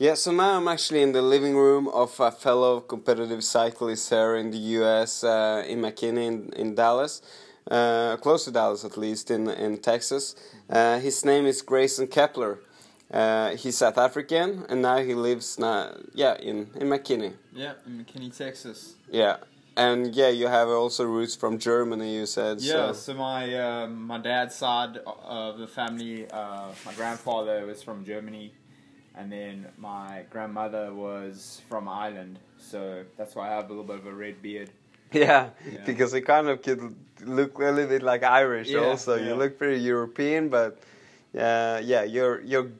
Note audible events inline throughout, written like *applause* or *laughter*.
Yeah, so now I'm actually in the living room of a fellow competitive cyclist here in the US, uh, in McKinney, in, in Dallas, uh, close to Dallas at least, in, in Texas. Uh, his name is Grayson Kepler. Uh, he's South African, and now he lives now, yeah, in, in McKinney. Yeah, in McKinney, Texas. Yeah, and yeah, you have also roots from Germany. You said Yeah, so. so my um, my dad's side of the family, uh, my grandfather was from Germany, and then my grandmother was from Ireland. So that's why I have a little bit of a red beard. *laughs* Yeah, Yeah. because you kind of could look a little bit like Irish. Yeah, also, you look pretty European, but uh, yeah, you're you're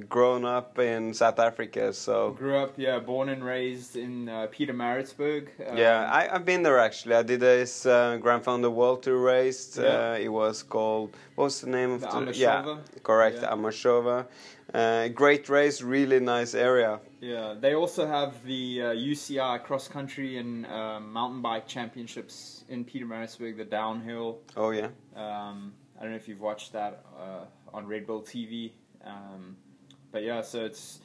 grown up in South Africa, so Grew up, yeah, born and raised in uh, Pietermaritzburg. Um, yeah, I, I've been there actually. I did this uh, Gran Fondo World Tour race. Yeah. Uh, it was called what's the name of The the yeah, correct, Yeah. Amashova. Uh, great race, really nice area. Yeah, they also have the uh, UCI cross country and um, mountain bike championships in Pietermaritzburg, the downhill. Oh yeah, Um, I don't know if you've watched that uh, on Red Bull TV, um, but yeah, so it's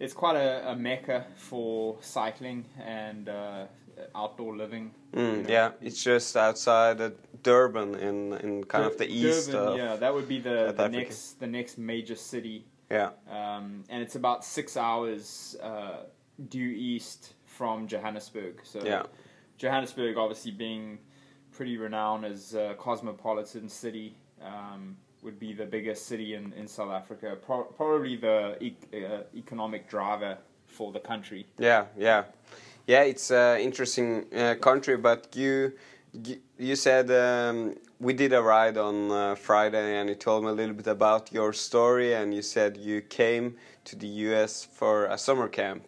it's quite a, a mecca for cycling and uh, outdoor living. mm, you know. yeah. It's just outside of Durban in in kind of the east. Durban, yeah, that would be the, the next the next major city, yeah. um, and it's about six hours uh, due east from Johannesburg. So Yeah. Johannesburg, obviously being pretty renowned as a cosmopolitan city, um, would be the biggest city in, in South Africa. Pro- probably the e- uh, economic driver for the country. Yeah, yeah, yeah. It's an interesting uh, country, but you you- said um, we did a ride on uh, Friday, and you told me a little bit about your story, and you said you came to the U.S. for a summer camp.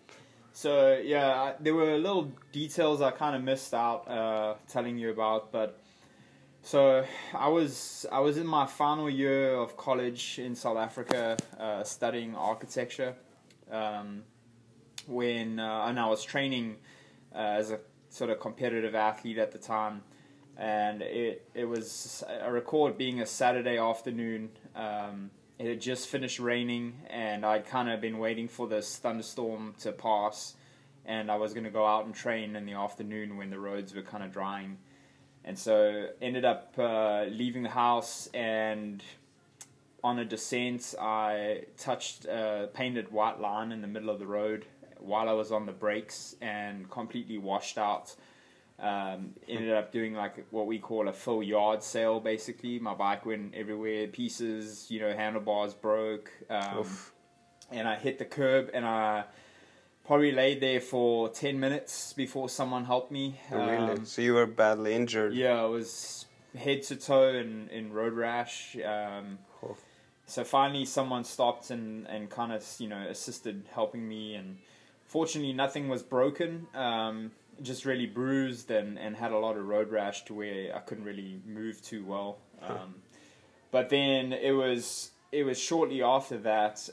So yeah, I, there were a little details I kind of missed out uh, telling you about, but so I was I was in my final year of college in South Africa uh, studying architecture. Um, when uh, and I was training uh, as a sort of competitive athlete at the time, and it it was I recall being a Saturday afternoon. Um, it had just finished raining, and I'd kind of been waiting for this thunderstorm to pass, and I was going to go out and train in the afternoon when the roads were kind of drying, and so ended up uh, leaving the house and on a descent, I touched a painted white line in the middle of the road while I was on the brakes and completely washed out. Um, ended up doing like what we call a full yard sale. Basically, my bike went everywhere, pieces. You know, handlebars broke, um, and I hit the curb, and I probably laid there for ten minutes before someone helped me. Really? Um, So you were badly injured. yeah, I was head to toe in, in road rash. Um, Oh. so finally, someone stopped and, and kind of you know assisted helping me, and fortunately, nothing was broken. Um, just really bruised and, and had a lot of road rash to where I couldn't really move too well. Um, but then it was it was shortly after that.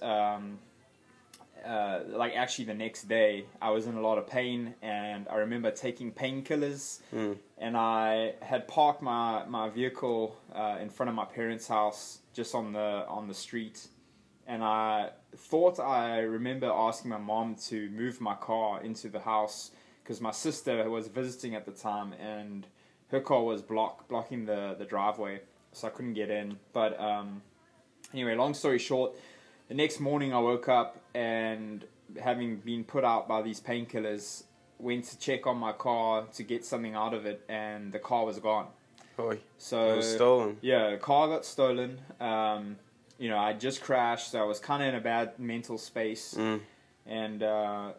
Uh, like actually the next day, I was in a lot of pain, and I remember taking painkillers Mm. and I had parked my my vehicle uh, in front of my parents' house, just on the on the street, and I thought I remember asking my mom to move my car into the house because my sister was visiting at the time, and her car was block blocking the the driveway, so I couldn't get in. But um, anyway, long story short, the next morning I woke up and having been put out by these painkillers, went to check on my car to get something out of it, and the car was gone. So it was stolen. yeah, the car got stolen. Um, you know, I just crashed, so I was kind of in a bad mental space, Mm. and uh,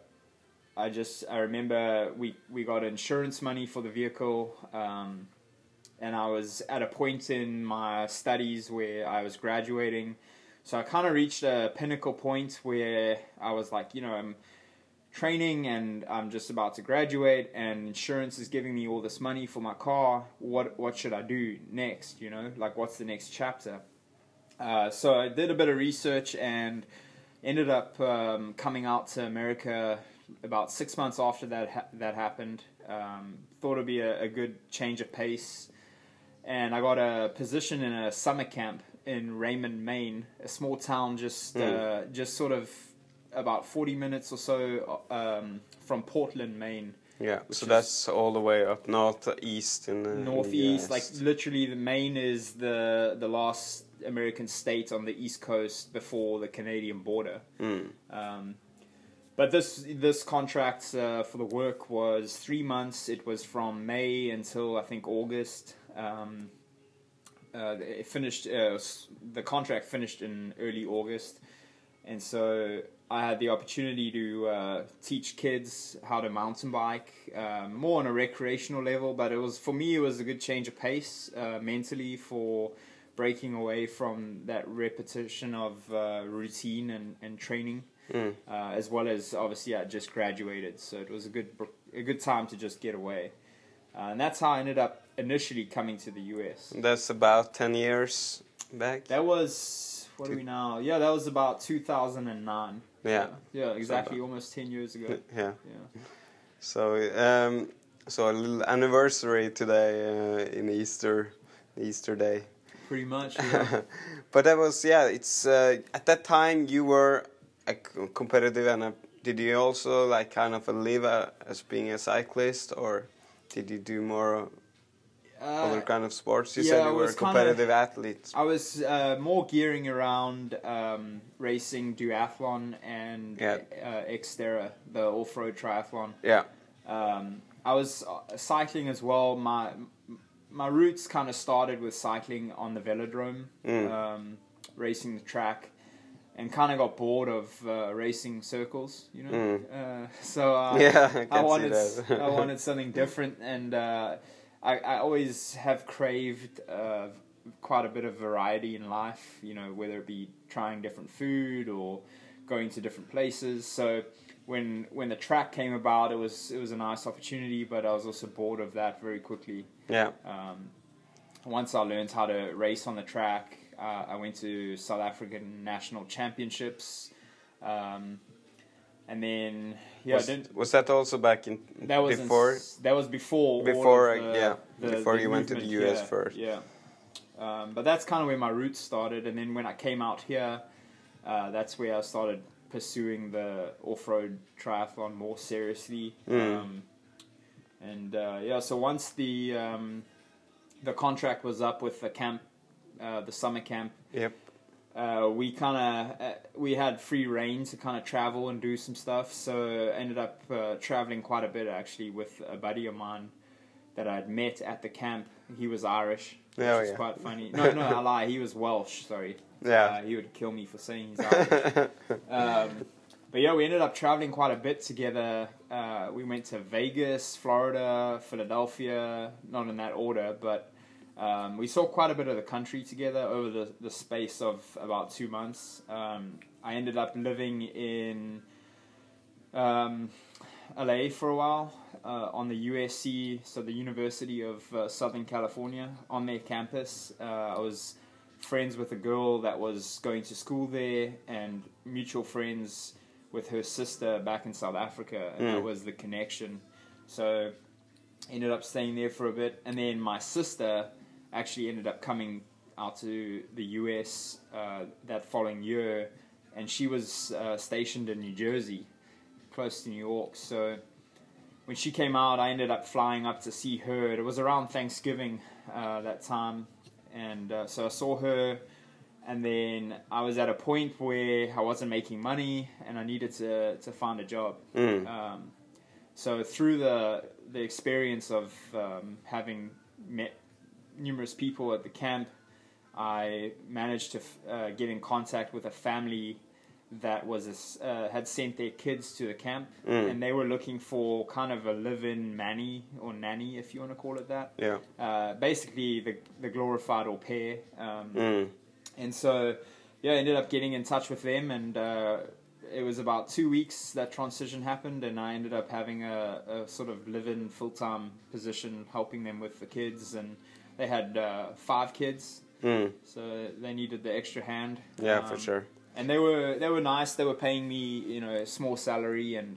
I just I remember we we got insurance money for the vehicle, um, and I was at a point in my studies where I was graduating, so I kind of reached a pinnacle point where I was like, you know, I'm training and I'm just about to graduate and insurance is giving me all this money for my car. What what should I do next? You know, like what's the next chapter? Uh, so I did a bit of research and ended up um, coming out to America about six months after that ha- that happened. Um, thought it'd be a, a good change of pace, and I got a position in a summer camp in Raymond, Maine, a small town just Mm. uh, just sort of about 40 minutes or so um, from Portland, Maine. Yeah, so that's all the way up northeast in the in the northeast like literally the maine is the the last american state on the east coast before the canadian border Mm. um, but this this contract uh, for the work was three months it was from may until i think august um, uh, it finished uh, the contract finished in early august and so I had the opportunity to uh, teach kids how to mountain bike, um, more on a recreational level. But it was for me, it was a good change of pace uh, mentally for breaking away from that repetition of uh, routine and, and training, Mm. uh, as well as obviously I just graduated, so it was a good a good time to just get away. Uh, and that's how I ended up initially coming to the US. That's about ten years back. That was what are we now? Yeah, that was about 2009. yeah, Yeah, exactly. Almost 10 years ago. yeah. Yeah. So um, so a little anniversary today uh, in Easter, Easter day. Pretty much. Yeah. *laughs* but that was yeah. It's uh, at that time you were a competitive, and a, did you also like kind of live uh, as being a cyclist, or did you do more other Uh, kind of sports? You yeah, said you were a was kinda- competitive athlete. I was uh, more gearing around um, racing duathlon and Yeah. uh, Xterra, the off-road triathlon. Yeah. Um, I was uh, cycling as well. My my roots kind of started with cycling on the velodrome, Mm. um, racing the track, and kind of got bored of uh, racing circles. You know, Mm. uh, so uh, *laughs* Yeah, I I wanted. I wanted *laughs* something different, and uh, I I always have craved uh, quite a bit of variety in life. You know, whether it be trying different food or going to different places. So when when the track came about, it was it was a nice opportunity, but I was also bored of that very quickly. Yeah. Um, once I learned how to race on the track, uh, I went to South African national championships, um, and then yeah, was, didn't, was that also back in that was before? s- that was before Before, the- yeah, the- before the you went to the US first. Yeah, um, but that's kind of where my roots started, and then when I came out here, uh, that's where I started pursuing the off-road triathlon more seriously. Mm. Um, and uh, yeah, so once the um, the contract was up with the camp, uh, the summer camp, Yep. uh, we kind of uh, we had free reign to kind of travel and do some stuff. So I ended up uh, traveling quite a bit actually with a buddy of mine that I'd met at the camp. He was Irish, which Oh, is yeah. quite funny. *laughs* No, no, I lie. He was Welsh. Sorry. Yeah. Uh, he would kill me for saying he's Irish. *laughs* um, but yeah, we ended up traveling quite a bit together. Uh, we went to Vegas, Florida, Philadelphia, not in that order, but um, we saw quite a bit of the country together over the, the space of about two months. Um, I ended up living in um, LA for a while uh, on the USC, so the University of uh, Southern California, on their campus. Uh, I was friends with a girl that was going to school there and mutual friends with her sister back in South Africa, and that Mm. was the connection. So ended up staying there for a bit, and then my sister actually ended up coming out to the US uh, that following year, and she was uh, stationed in New Jersey, close to New York. So when she came out, I ended up flying up to see her. It was around Thanksgiving uh, that time, and uh, so I saw her. And then I was at a point where I wasn't making money, and I needed to to find a job. Mm. Um, so through the the experience of um, having met numerous people at the camp, I managed to f- uh, get in contact with a family that was a uh, had sent their kids to the camp, Mm. and they were looking for kind of a live-in nanny or nanny, if you want to call it that. Yeah. Uh, basically, the the glorified au pair. Um, Mm. and so, yeah, I ended up getting in touch with them, and uh, it was about two weeks that transition happened, and I ended up having a, a sort of live-in full-time position, helping them with the kids, and they had uh, five kids, Mm. so they needed the extra hand. Yeah, for Um, sure. And they were they were nice. They were paying me, you know, a small salary, and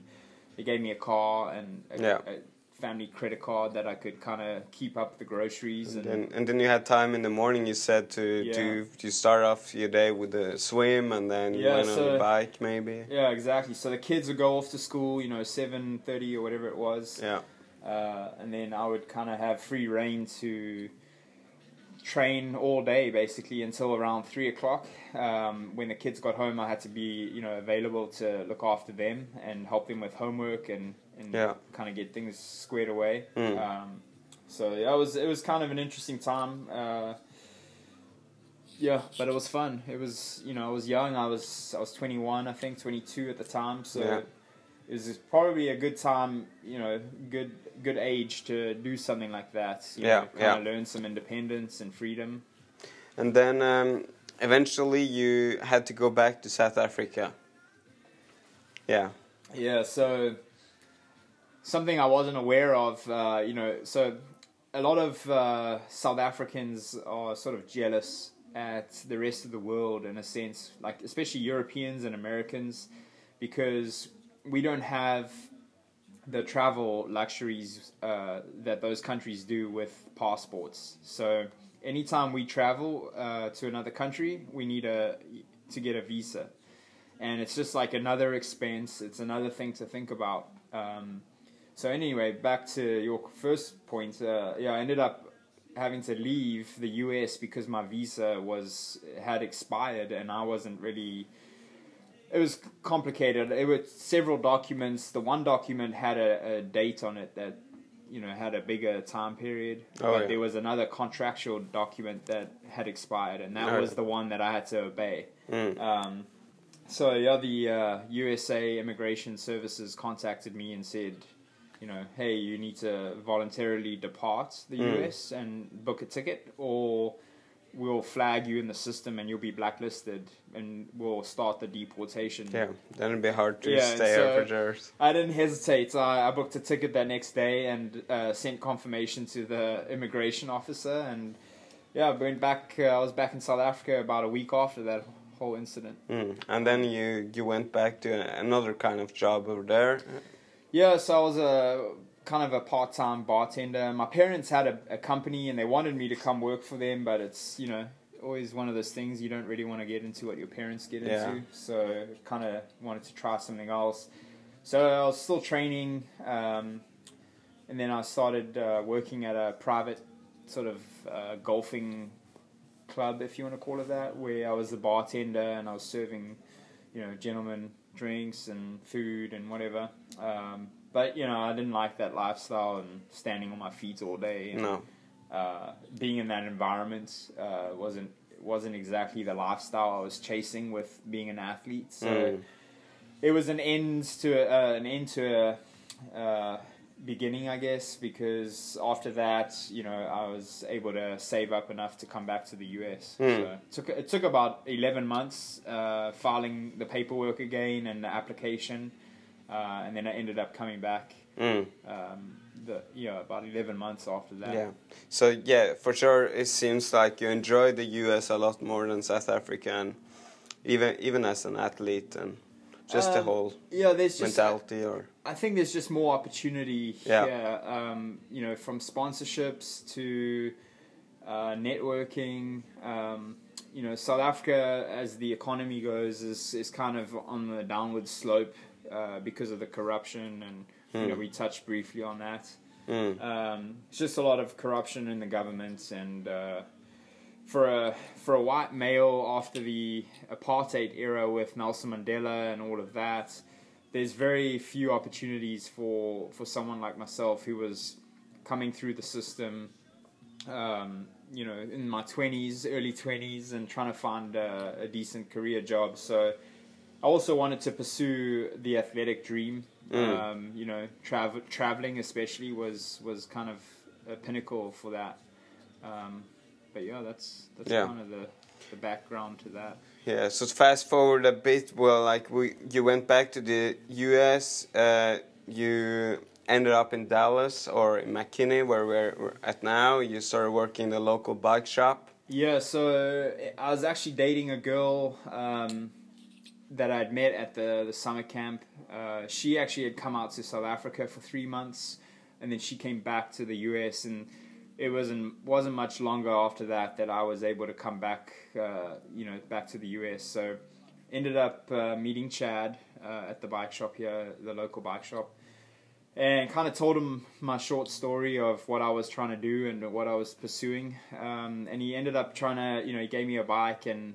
they gave me a car and a, Yeah. a family credit card that I could kind of keep up the groceries And and, then, and then you had time in the morning. You said to Yeah. to to start off your day with a swim, and then you Yeah, went on so- a bike, maybe. yeah, exactly. So the kids would go off to school, you know, seven thirty or whatever it was. Yeah, uh, and then I would kind of have free reign to train all day basically until around three o'clock. Um, when the kids got home, I had to be you know available to look after them and help them with homework and, and Yeah. kind of get things squared away. Mm. Um, so yeah, it was it was kind of an interesting time. Uh, yeah, but it was fun. It was you know I was young. I was I was twenty one, I think twenty two at the time. So Yeah. It was probably a good time. You know, good good age to do something like that. You Yeah, know, kind yeah. of learn some independence and freedom. and then um, eventually you had to go back to South Africa. Yeah, Yeah, so something I wasn't aware of, uh, you know, so a lot of uh, South Africans are sort of jealous at the rest of the world in a sense, like especially Europeans and Americans, because we don't have the travel luxuries uh, that those countries do with passports. So anytime we travel uh, to another country, we need a to get a visa, and it's just like another expense. It's another thing to think about. Um, so anyway, back to your first point. Uh, yeah, I ended up having to leave the U.S. because my visa was had expired, and I wasn't really. It was complicated. It was several documents. The one document had a, a date on it that, you know, had a bigger time period. Oh, but yeah. there was another contractual document that had expired, and that Oh, was the one that I had to obey. Mm. Um, so yeah, the uh, USA Immigration Services contacted me and said, you know, hey, you need to voluntarily depart the Mm. US and book a ticket, or we'll flag you in the system and you'll be blacklisted, and we'll start the deportation. yeah. Then it'd be hard to Yeah, stay so- here for years. I didn't hesitate. I, I booked a ticket that next day and uh, sent confirmation to the immigration officer. And yeah, I went back. Uh, I was back in South Africa about a week after that whole incident. Mm. And then you you went back to another kind of job over there. Yeah, so I was a kind of a part-time bartender. My parents had a, a company and they wanted me to come work for them, but it's you know always one of those things you don't really want to get into what your parents get Yeah. into. So kind of wanted to try something else. So I was still training, um, and then I started uh, working at a private sort of uh, golfing club, if you want to call it that, where I was the bartender and I was serving, you know, gentlemen drinks and food and whatever. Um, but you know, I didn't like that lifestyle and standing on my feet all day. And, No. uh, being in that environment uh, wasn't wasn't exactly the lifestyle I was chasing with being an athlete. So Mm. it was an end to uh, an end to a uh, beginning, I guess, because after that, you know, I was able to save up enough to come back to the US. Hmm. So it took it took about eleven months uh, filing the paperwork again and the application, uh, and then I ended up coming back. Mm. Um, the yeah, about eleven months after that. Yeah. So yeah, for sure, it seems like you enjoy the U.S. a lot more than South Africa, and even even as an athlete, and just the Um, whole Yeah, there's just mentality. Or I think there's just more opportunity Yeah. here. Um, you know, from sponsorships to uh, networking. Um, you know, South Africa, as the economy goes, is is kind of on the downward slope uh, because of the corruption, and you know, Hmm. we touched briefly on that. mm, Um, it's just a lot of corruption in the government, and uh, for a for a white male after the apartheid era with Nelson Mandela and all of that, there's very few opportunities for for someone like myself who was coming through the system. Um, you know, in my twenties, early twenties, and trying to find a, a decent career job. So, I also wanted to pursue the athletic dream. Mm. Um, you know, travel traveling especially was was kind of a pinnacle for that. Um, but yeah, that's that's Yeah. kind of the the background to that. yeah. So fast forward a bit. Well, like we, you went back to the U.S. Uh, you ended up in Dallas or in McKinney, where we're, at now. You started working in the local bike shop. Yeah, so I was actually dating a girl um, that I'd met at the, the summer camp. Uh, she actually had come out to South Africa for three months and then she came back to the US, and it wasn't wasn't much longer after that that I was able to come back, uh, you know, back to the US. So ended up uh, meeting Chad uh, at the bike shop here, the local bike shop, and kind of told him my short story of what I was trying to do and what I was pursuing. Um, and he ended up trying to, you know, he gave me a bike and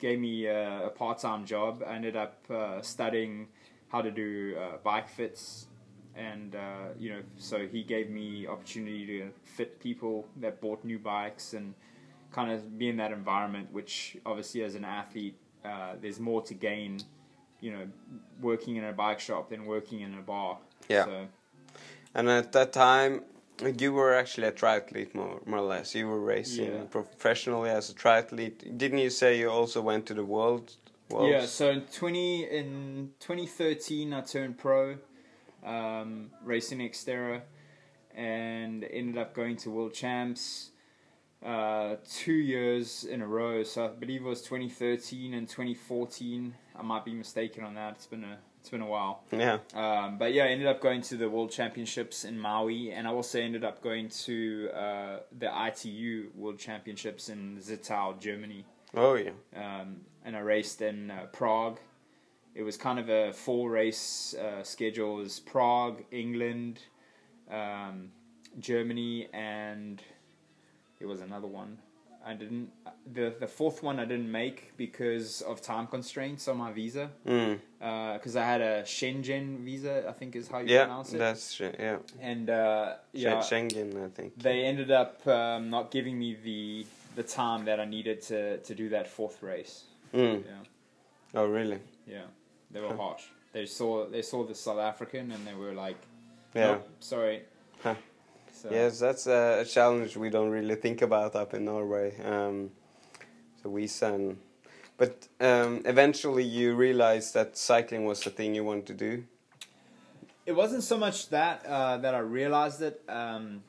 gave me a, a part-time job. I ended up uh, studying how to do uh, bike fits, and uh, you know, so he gave me opportunity to fit people that bought new bikes and kind of be in that environment. Which obviously, as an athlete, uh, there's more to gain, you know, working in a bike shop than working in a bar. Yeah. So, And at that time, you were actually a triathlete, more, more or less. You were racing Yeah. professionally as a triathlete. Didn't you say you also went to the world? Worlds? Yeah, so in twenty in twenty thirteen, I turned pro, um, racing Xterra, and ended up going to world champs, uh, two years in a row. So I believe it was twenty thirteen and twenty fourteen. I might be mistaken on that. It's been a it's been a while. Yeah. Um, but yeah, I ended up going to the World Championships in Maui, and I also ended up going to uh, the ITU World Championships in Zittau, Germany Oh yeah. um, and I raced in uh, Prague. It was kind of a four race uh, schedule. It was Prague, England, um, Germany, and it was another one. I didn't. The the fourth one I didn't make because of time constraints on my visa. Mm. Because I had a Shenzhen visa, I think is how you Yeah, pronounce it. that's yeah. and uh, yeah, Sch- Schengen, I think. they ended up um, not giving me the the time that I needed to to do that fourth race. Mm. Yeah. Oh really? Yeah, they were harsh. They saw they saw the South African and they were like, Yeah. "Nope, sorry." Huh. So, Yes, that's a, a challenge we don't really think about up in Norway. Um, so we but um, eventually you realized that cycling was the thing you wanted to do. It wasn't so much that uh, that I realized it. Um,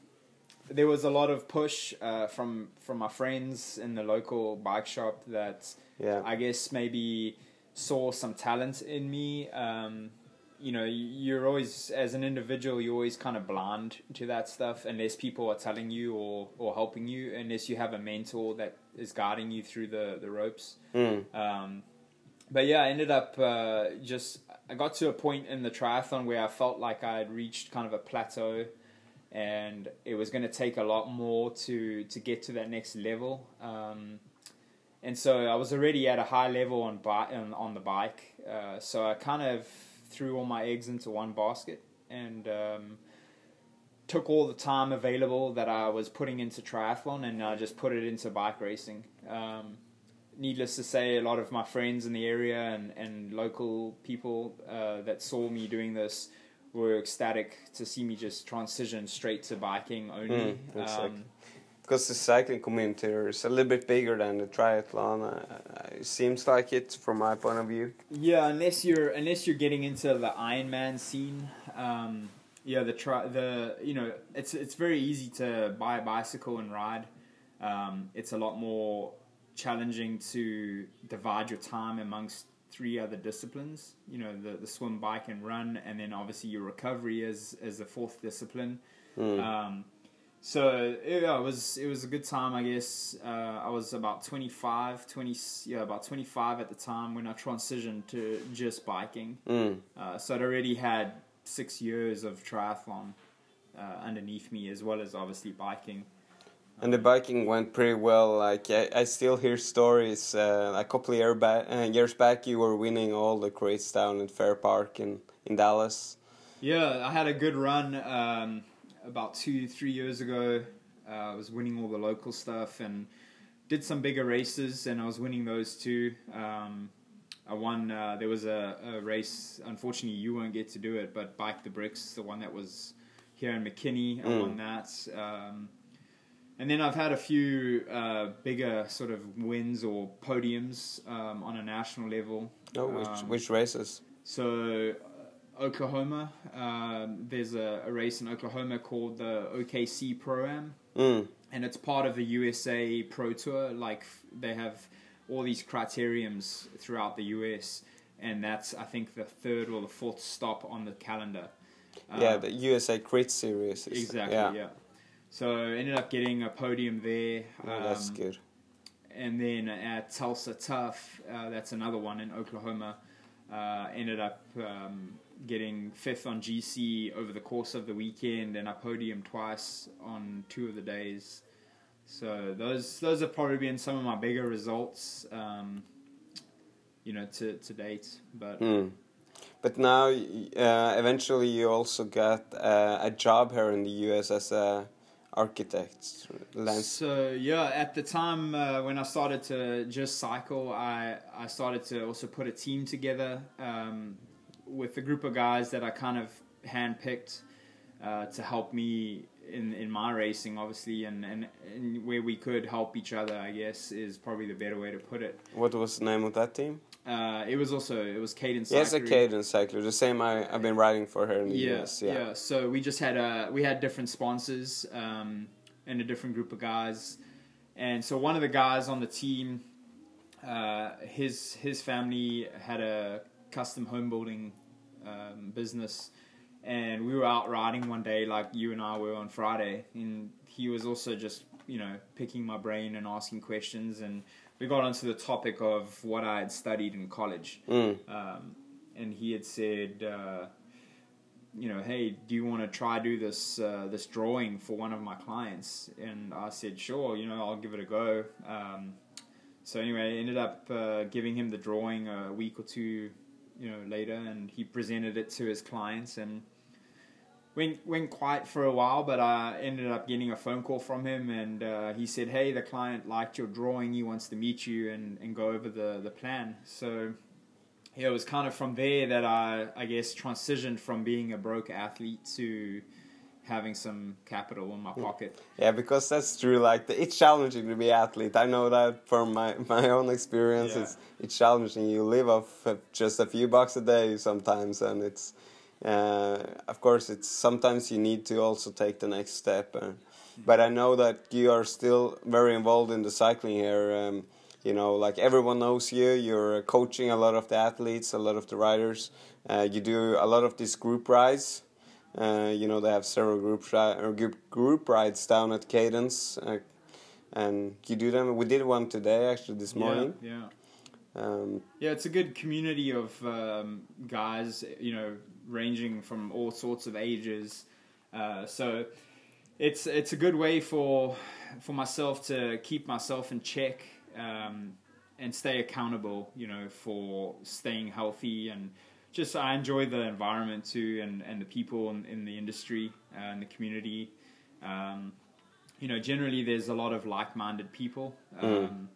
there was a lot of push uh, from from my friends in the local bike shop that Yeah. I guess maybe saw some talent in me. Um, you know, you're always as an individual, you're always kind of blind to that stuff unless people are telling you or or helping you, unless you have a mentor that is guiding you through the the ropes. Mm. Um, but yeah, I ended up uh, just I got to a point in the triathlon where I felt like I had reached kind of a plateau, and it was going to take a lot more to to get to that next level. Um, and so I was already at a high level on bi- on, on the bike, uh, so I kind of threw all my eggs into one basket and. Um, Took all the time available that I was putting into triathlon and I just put it into bike racing. Um, needless to say, a lot of my friends in the area and, and local people uh, that saw me doing this were ecstatic to see me just transition straight to biking only. Mm, um, Because the cycling community is a little bit bigger than the triathlon. Uh, it seems like it from my point of view. yeah, unless you're unless you're getting into the Ironman scene. Um, yeah, the tri- the you know it's it's very easy to buy a bicycle and ride. Um, it's a lot more challenging to divide your time amongst three other disciplines. You know, the, the swim, bike, and run, and then obviously your recovery as as the fourth discipline. Mm. Um, so yeah, it was it was a good time, I guess. Uh, I was about 25, 20, yeah, about 25 at the time when I transitioned to just biking. Mm. Uh, so I'd already had six years of triathlon uh, underneath me, as well as obviously biking. And the biking went pretty well. Like I, I still hear stories. Uh, a couple of year back, uh, years back, you were winning all the crits down at Fair Park in in Dallas. Yeah, I had a good run um, about two, three years ago. Uh, I was winning all the local stuff and did some bigger races, and I was winning those too. Um, I won. Uh, there was a, a race. Unfortunately, you won't get to do it, but Bike the Bricks, the one that was here in McKinney, I Mm. won that. Um, and then I've had a few uh, bigger sort of wins or podiums um, on a national level. Oh, which Um, which races? So, Oklahoma, um, there's a, a race in Oklahoma called the OKC Pro Am, Mm. and it's part of the USA Pro Tour. Like they have all these criteriums throughout the US, and that's I think the third or the fourth stop on the calendar. yeah, Uh, the USA Crit Series. Exactly. Yeah, Yeah. So ended up getting a podium there. Oh, that's um, good. and then at Tulsa Tough, uh, that's another one in Oklahoma. Uh, ended up um, getting fifth on GC over the course of the weekend, and I podiumed twice on two of the days. So those those have probably been some of my bigger results, um, you know, to to date. But Mm. But now, uh, eventually, you also got uh, a job here in the U.S. as a architect. Lance. So yeah, at the time uh, when I started to just cycle, I I started to also put a team together um, with a group of guys that I kind of handpicked uh, to help me in in my racing, obviously, and, and and where we could help each other. I guess is probably the better way to put it. What was the name of that team? Uh, it was also it was Cadence. Yes, a. Cadence Cyclery, the same I, I've been riding for her in the yeah, US. Yeah. So we just had uh we had different sponsors um, and a different group of guys, and so one of the guys on the team, uh, his his family had a custom home building um, business, and we were out riding one day like you and I were on Friday, and he was also just you know picking my brain and asking questions and. We got onto the topic of what I had studied in college, Mm. um, and he had said, uh, you know, hey, do you want to try do this uh, this drawing for one of my clients? And I said, sure, you know, I'll give it a go. Um, so anyway, I ended up uh, giving him the drawing a week or two, you know, later, and he presented it to his clients and. Went, went quiet for a while, but I ended up getting a phone call from him, and uh, he said, "Hey, the client liked your drawing. He wants to meet you and, and go over the, the plan." So yeah, it was kind of from there that I, I guess, transitioned from being a broke athlete to having some capital in my pocket. Yeah, because that's true. Like the, it's challenging to be athlete. I know that from my *laughs* my own experience. Yeah. It's it's challenging. You live off of just a few bucks a day sometimes, and it's uh, of course it's sometimes you need to also take the next step. Uh, but I know that you are still very involved in the cycling here. Um, you know, like everyone knows you. You're uh, coaching a lot of the athletes, a lot of the riders. Uh, you do a lot of these group rides. Uh, you know, they have several group or group group rides down at Cadence, uh, and you do them. We did one today, actually, this morning. Yeah, yeah. Um, Yeah, it's a good community of um, guys, you know, ranging from all sorts of ages. Uh, so it's it's a good way for for myself to keep myself in check um, and stay accountable. You know, for staying healthy and just I enjoy the environment too and and the people in, in the industry uh, and the community. Um, you know, generally there's a lot of like-minded people. Um,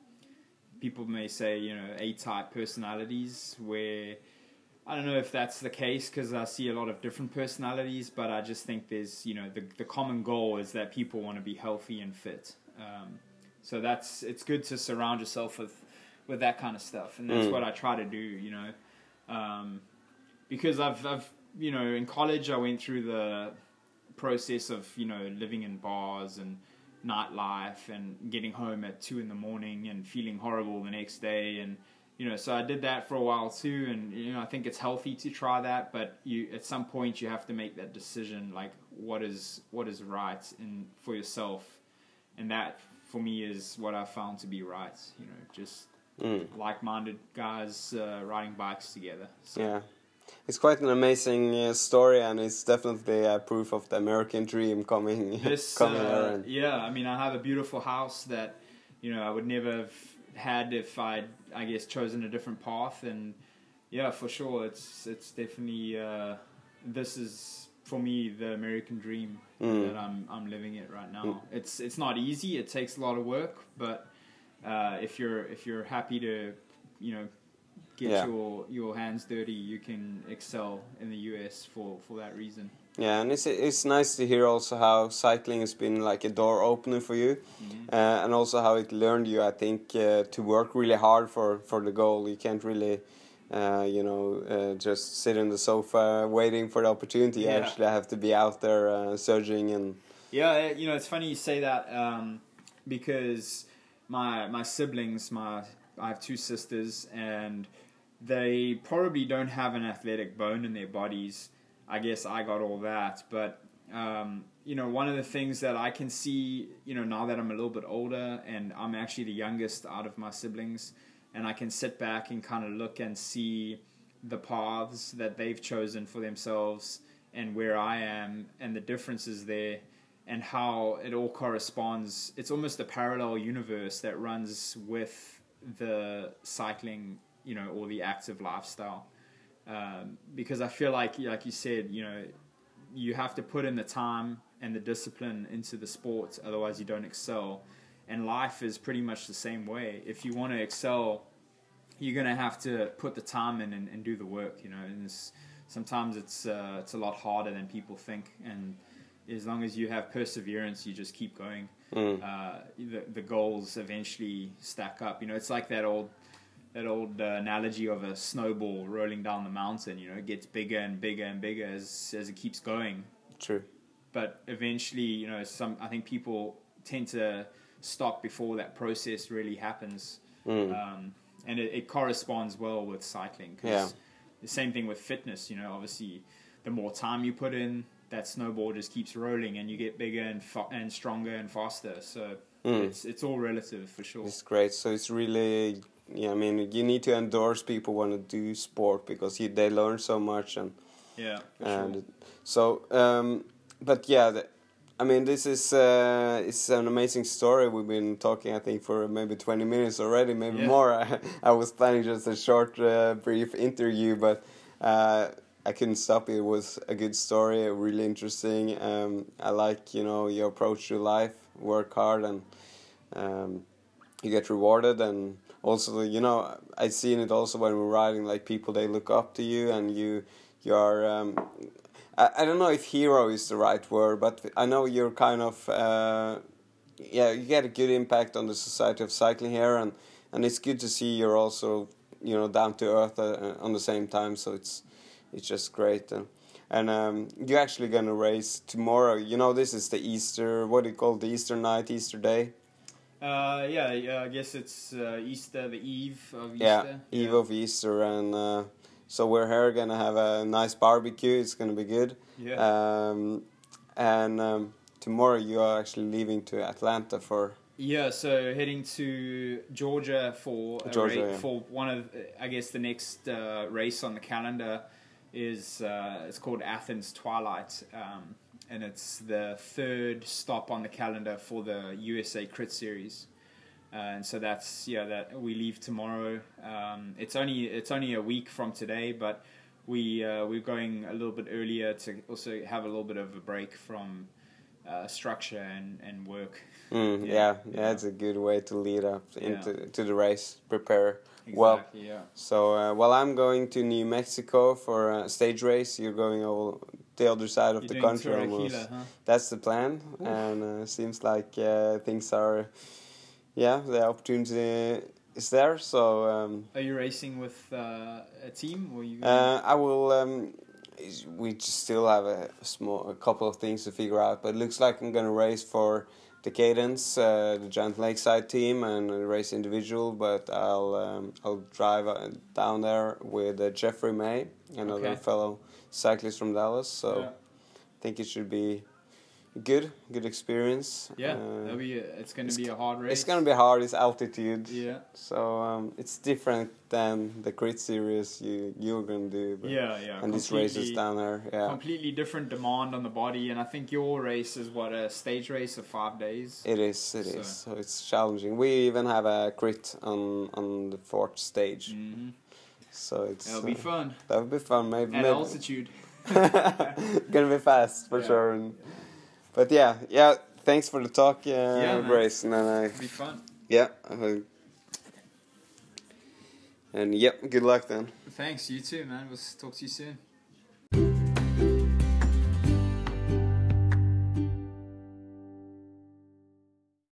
people may say, you know, A-type personalities where I don't know if that's the case because I see a lot of different personalities, but I just think there's, you know, the, the common goal is that people want to be healthy and fit. Um, so that's, it's good to surround yourself with, with that kind of stuff. And that's Mm. what I try to do, you know, um, because I've, I've, you know, in college I went through the process of, you know, living in bars and, nightlife and getting home at two in the morning and feeling horrible the next day and you know so I did that for a while too and you know I think it's healthy to try that but you at some point you have to make that decision like what is what is right in for yourself. And that for me is what I found to be right you know just mm, like-minded guys uh, riding bikes together so. Yeah, it's quite an amazing uh, story, and it's definitely a proof of the American dream coming *laughs* this coming uh, here. Yeah i mean i have a beautiful house that you know i would never have had if i'd i guess chosen a different path and yeah for sure it's it's definitely uh, this is for me the american dream Mm. that i'm i'm living it right now it's it's not easy it takes a lot of work but uh, if you're if you're happy to you know get Yeah. your your hands dirty you can excel in the us for for that reason Yeah, and it's it's nice to hear also how cycling has been like a door opener for you, uh, and also how it learned you. I think uh, to work really hard for for the goal. You can't really, uh, you know, uh, just sit on the sofa waiting for the opportunity. You Yeah. actually have to be out there uh, surging and Yeah, uh, you know, it's funny you say that um, because my my siblings, my I have two sisters, and they probably don't have an athletic bone in their bodies. I guess I got all that. But um, you know, one of the things that I can see, you know, now that I'm a little bit older and I'm actually the youngest out of my siblings, and I can sit back and kind of look and see the paths that they've chosen for themselves and where I am and the differences there and how it all corresponds. It's almost a parallel universe that runs with the cycling, you know, or the active lifestyle. Um, because I feel like, like you said, you know, you have to put in the time and the discipline into the sport, otherwise you don't excel. And life is pretty much the same way. If you want to excel, you're gonna have to put the time in and, and do the work, you know. And it's, sometimes it's uh, it's a lot harder than people think, and as long as you have perseverance, you just keep going. Mm. Uh, the the goals eventually stack up. You know, it's like that old that old uh, analogy of a snowball rolling down the mountain. You know, it gets bigger and bigger and bigger as as it keeps going. True. But eventually, you know, some I think people tend to stop before that process really happens. Mm. Um, and it, it corresponds well with cycling. 'cause Yeah. The same thing with fitness. You know, obviously, the more time you put in, that snowball just keeps rolling, and you get bigger and fa- and stronger and faster. So Mm. it's it's all relative for sure. It's great. So it's really, yeah. I mean, you need to endorse people want to do sport because you, they learn so much and Yeah, and sure. so. Um, but yeah, the, I mean, this is uh, it's an amazing story. We've been talking, I think, for maybe twenty minutes already, maybe Yeah. more. I, *laughs* I was planning just a short, uh, brief interview, but. Uh, I couldn't stop it. It was a good story, really interesting. Um, I like, you know, your approach to life. Work hard and um, you get rewarded and also you know I've seen it also when we're riding like people they look up to you and you you are um, I, I don't know if hero is the right word but i know you're kind of uh, yeah you get a good impact on the society of cycling here and and it's good to see you're also you know down to earth uh, on the same time. So it's it's just great. Uh, and um, you're actually gonna race tomorrow. You know this is the easter what do you call the easter night easter day Uh, yeah, yeah, I guess it's uh, Easter, the eve of Easter. Yeah, eve of Easter, and uh, so we're here gonna have a nice barbecue. It's gonna be good. Yeah. Um, and um, tomorrow you are actually leaving to Atlanta for. Yeah, so heading to Georgia for a Georgia, yeah. for one of I guess the next uh, race on the calendar is uh, it's called Athens Twilight, um, and it's the third stop on the calendar for the USA Crit Series. Uh, and so that's yeah that we leave tomorrow. Um, it's only it's only a week from today, but we uh, we're going a little bit earlier to also have a little bit of a break from uh, structure and, and work. Mm, *laughs* Yeah, yeah, yeah, yeah. it's a good way to lead up Yeah. into to the race. Prepare well. Yeah. So uh, while I'm going to New Mexico for a stage race, you're going all the other side of You're the country almost. Aquila, huh? That's the plan, Oof. and uh, seems like uh, things are, yeah, the opportunity is there. So um, Are you racing with uh, a team or you? uh, I will. Um, we just still have a small, a couple of things to figure out, but it looks like I'm gonna race for the Cadence, uh, the Giant Lakeside team, and race individual. But I'll um, I'll drive uh, down there with uh, Jeffrey May, another Okay. fellow cyclist from Dallas. So yeah, I think it should be good, good experience. yeah Uh, be it's going to it's be a hard race. it's gonna be hard. It's altitude. Yeah, So um, it's different than the crit series you you're gonna do. But, yeah, yeah. And this race is down there. Yeah. Completely different demand on the body, and I think your race is what a stage race of five days. It is. It So- is. So it's challenging. We even have a crit on on the fourth stage. hmm So it's That'll be uh, fun that would be fun. Maybe, at maybe altitude. *laughs* gonna be fast for *laughs* Yeah. sure. And, but yeah, yeah. Thanks for the talk, uh, man. Grace. And then I It'll be fun. yeah. I- and yep. Good luck then. Thanks. You too, man. We'll talk to you soon.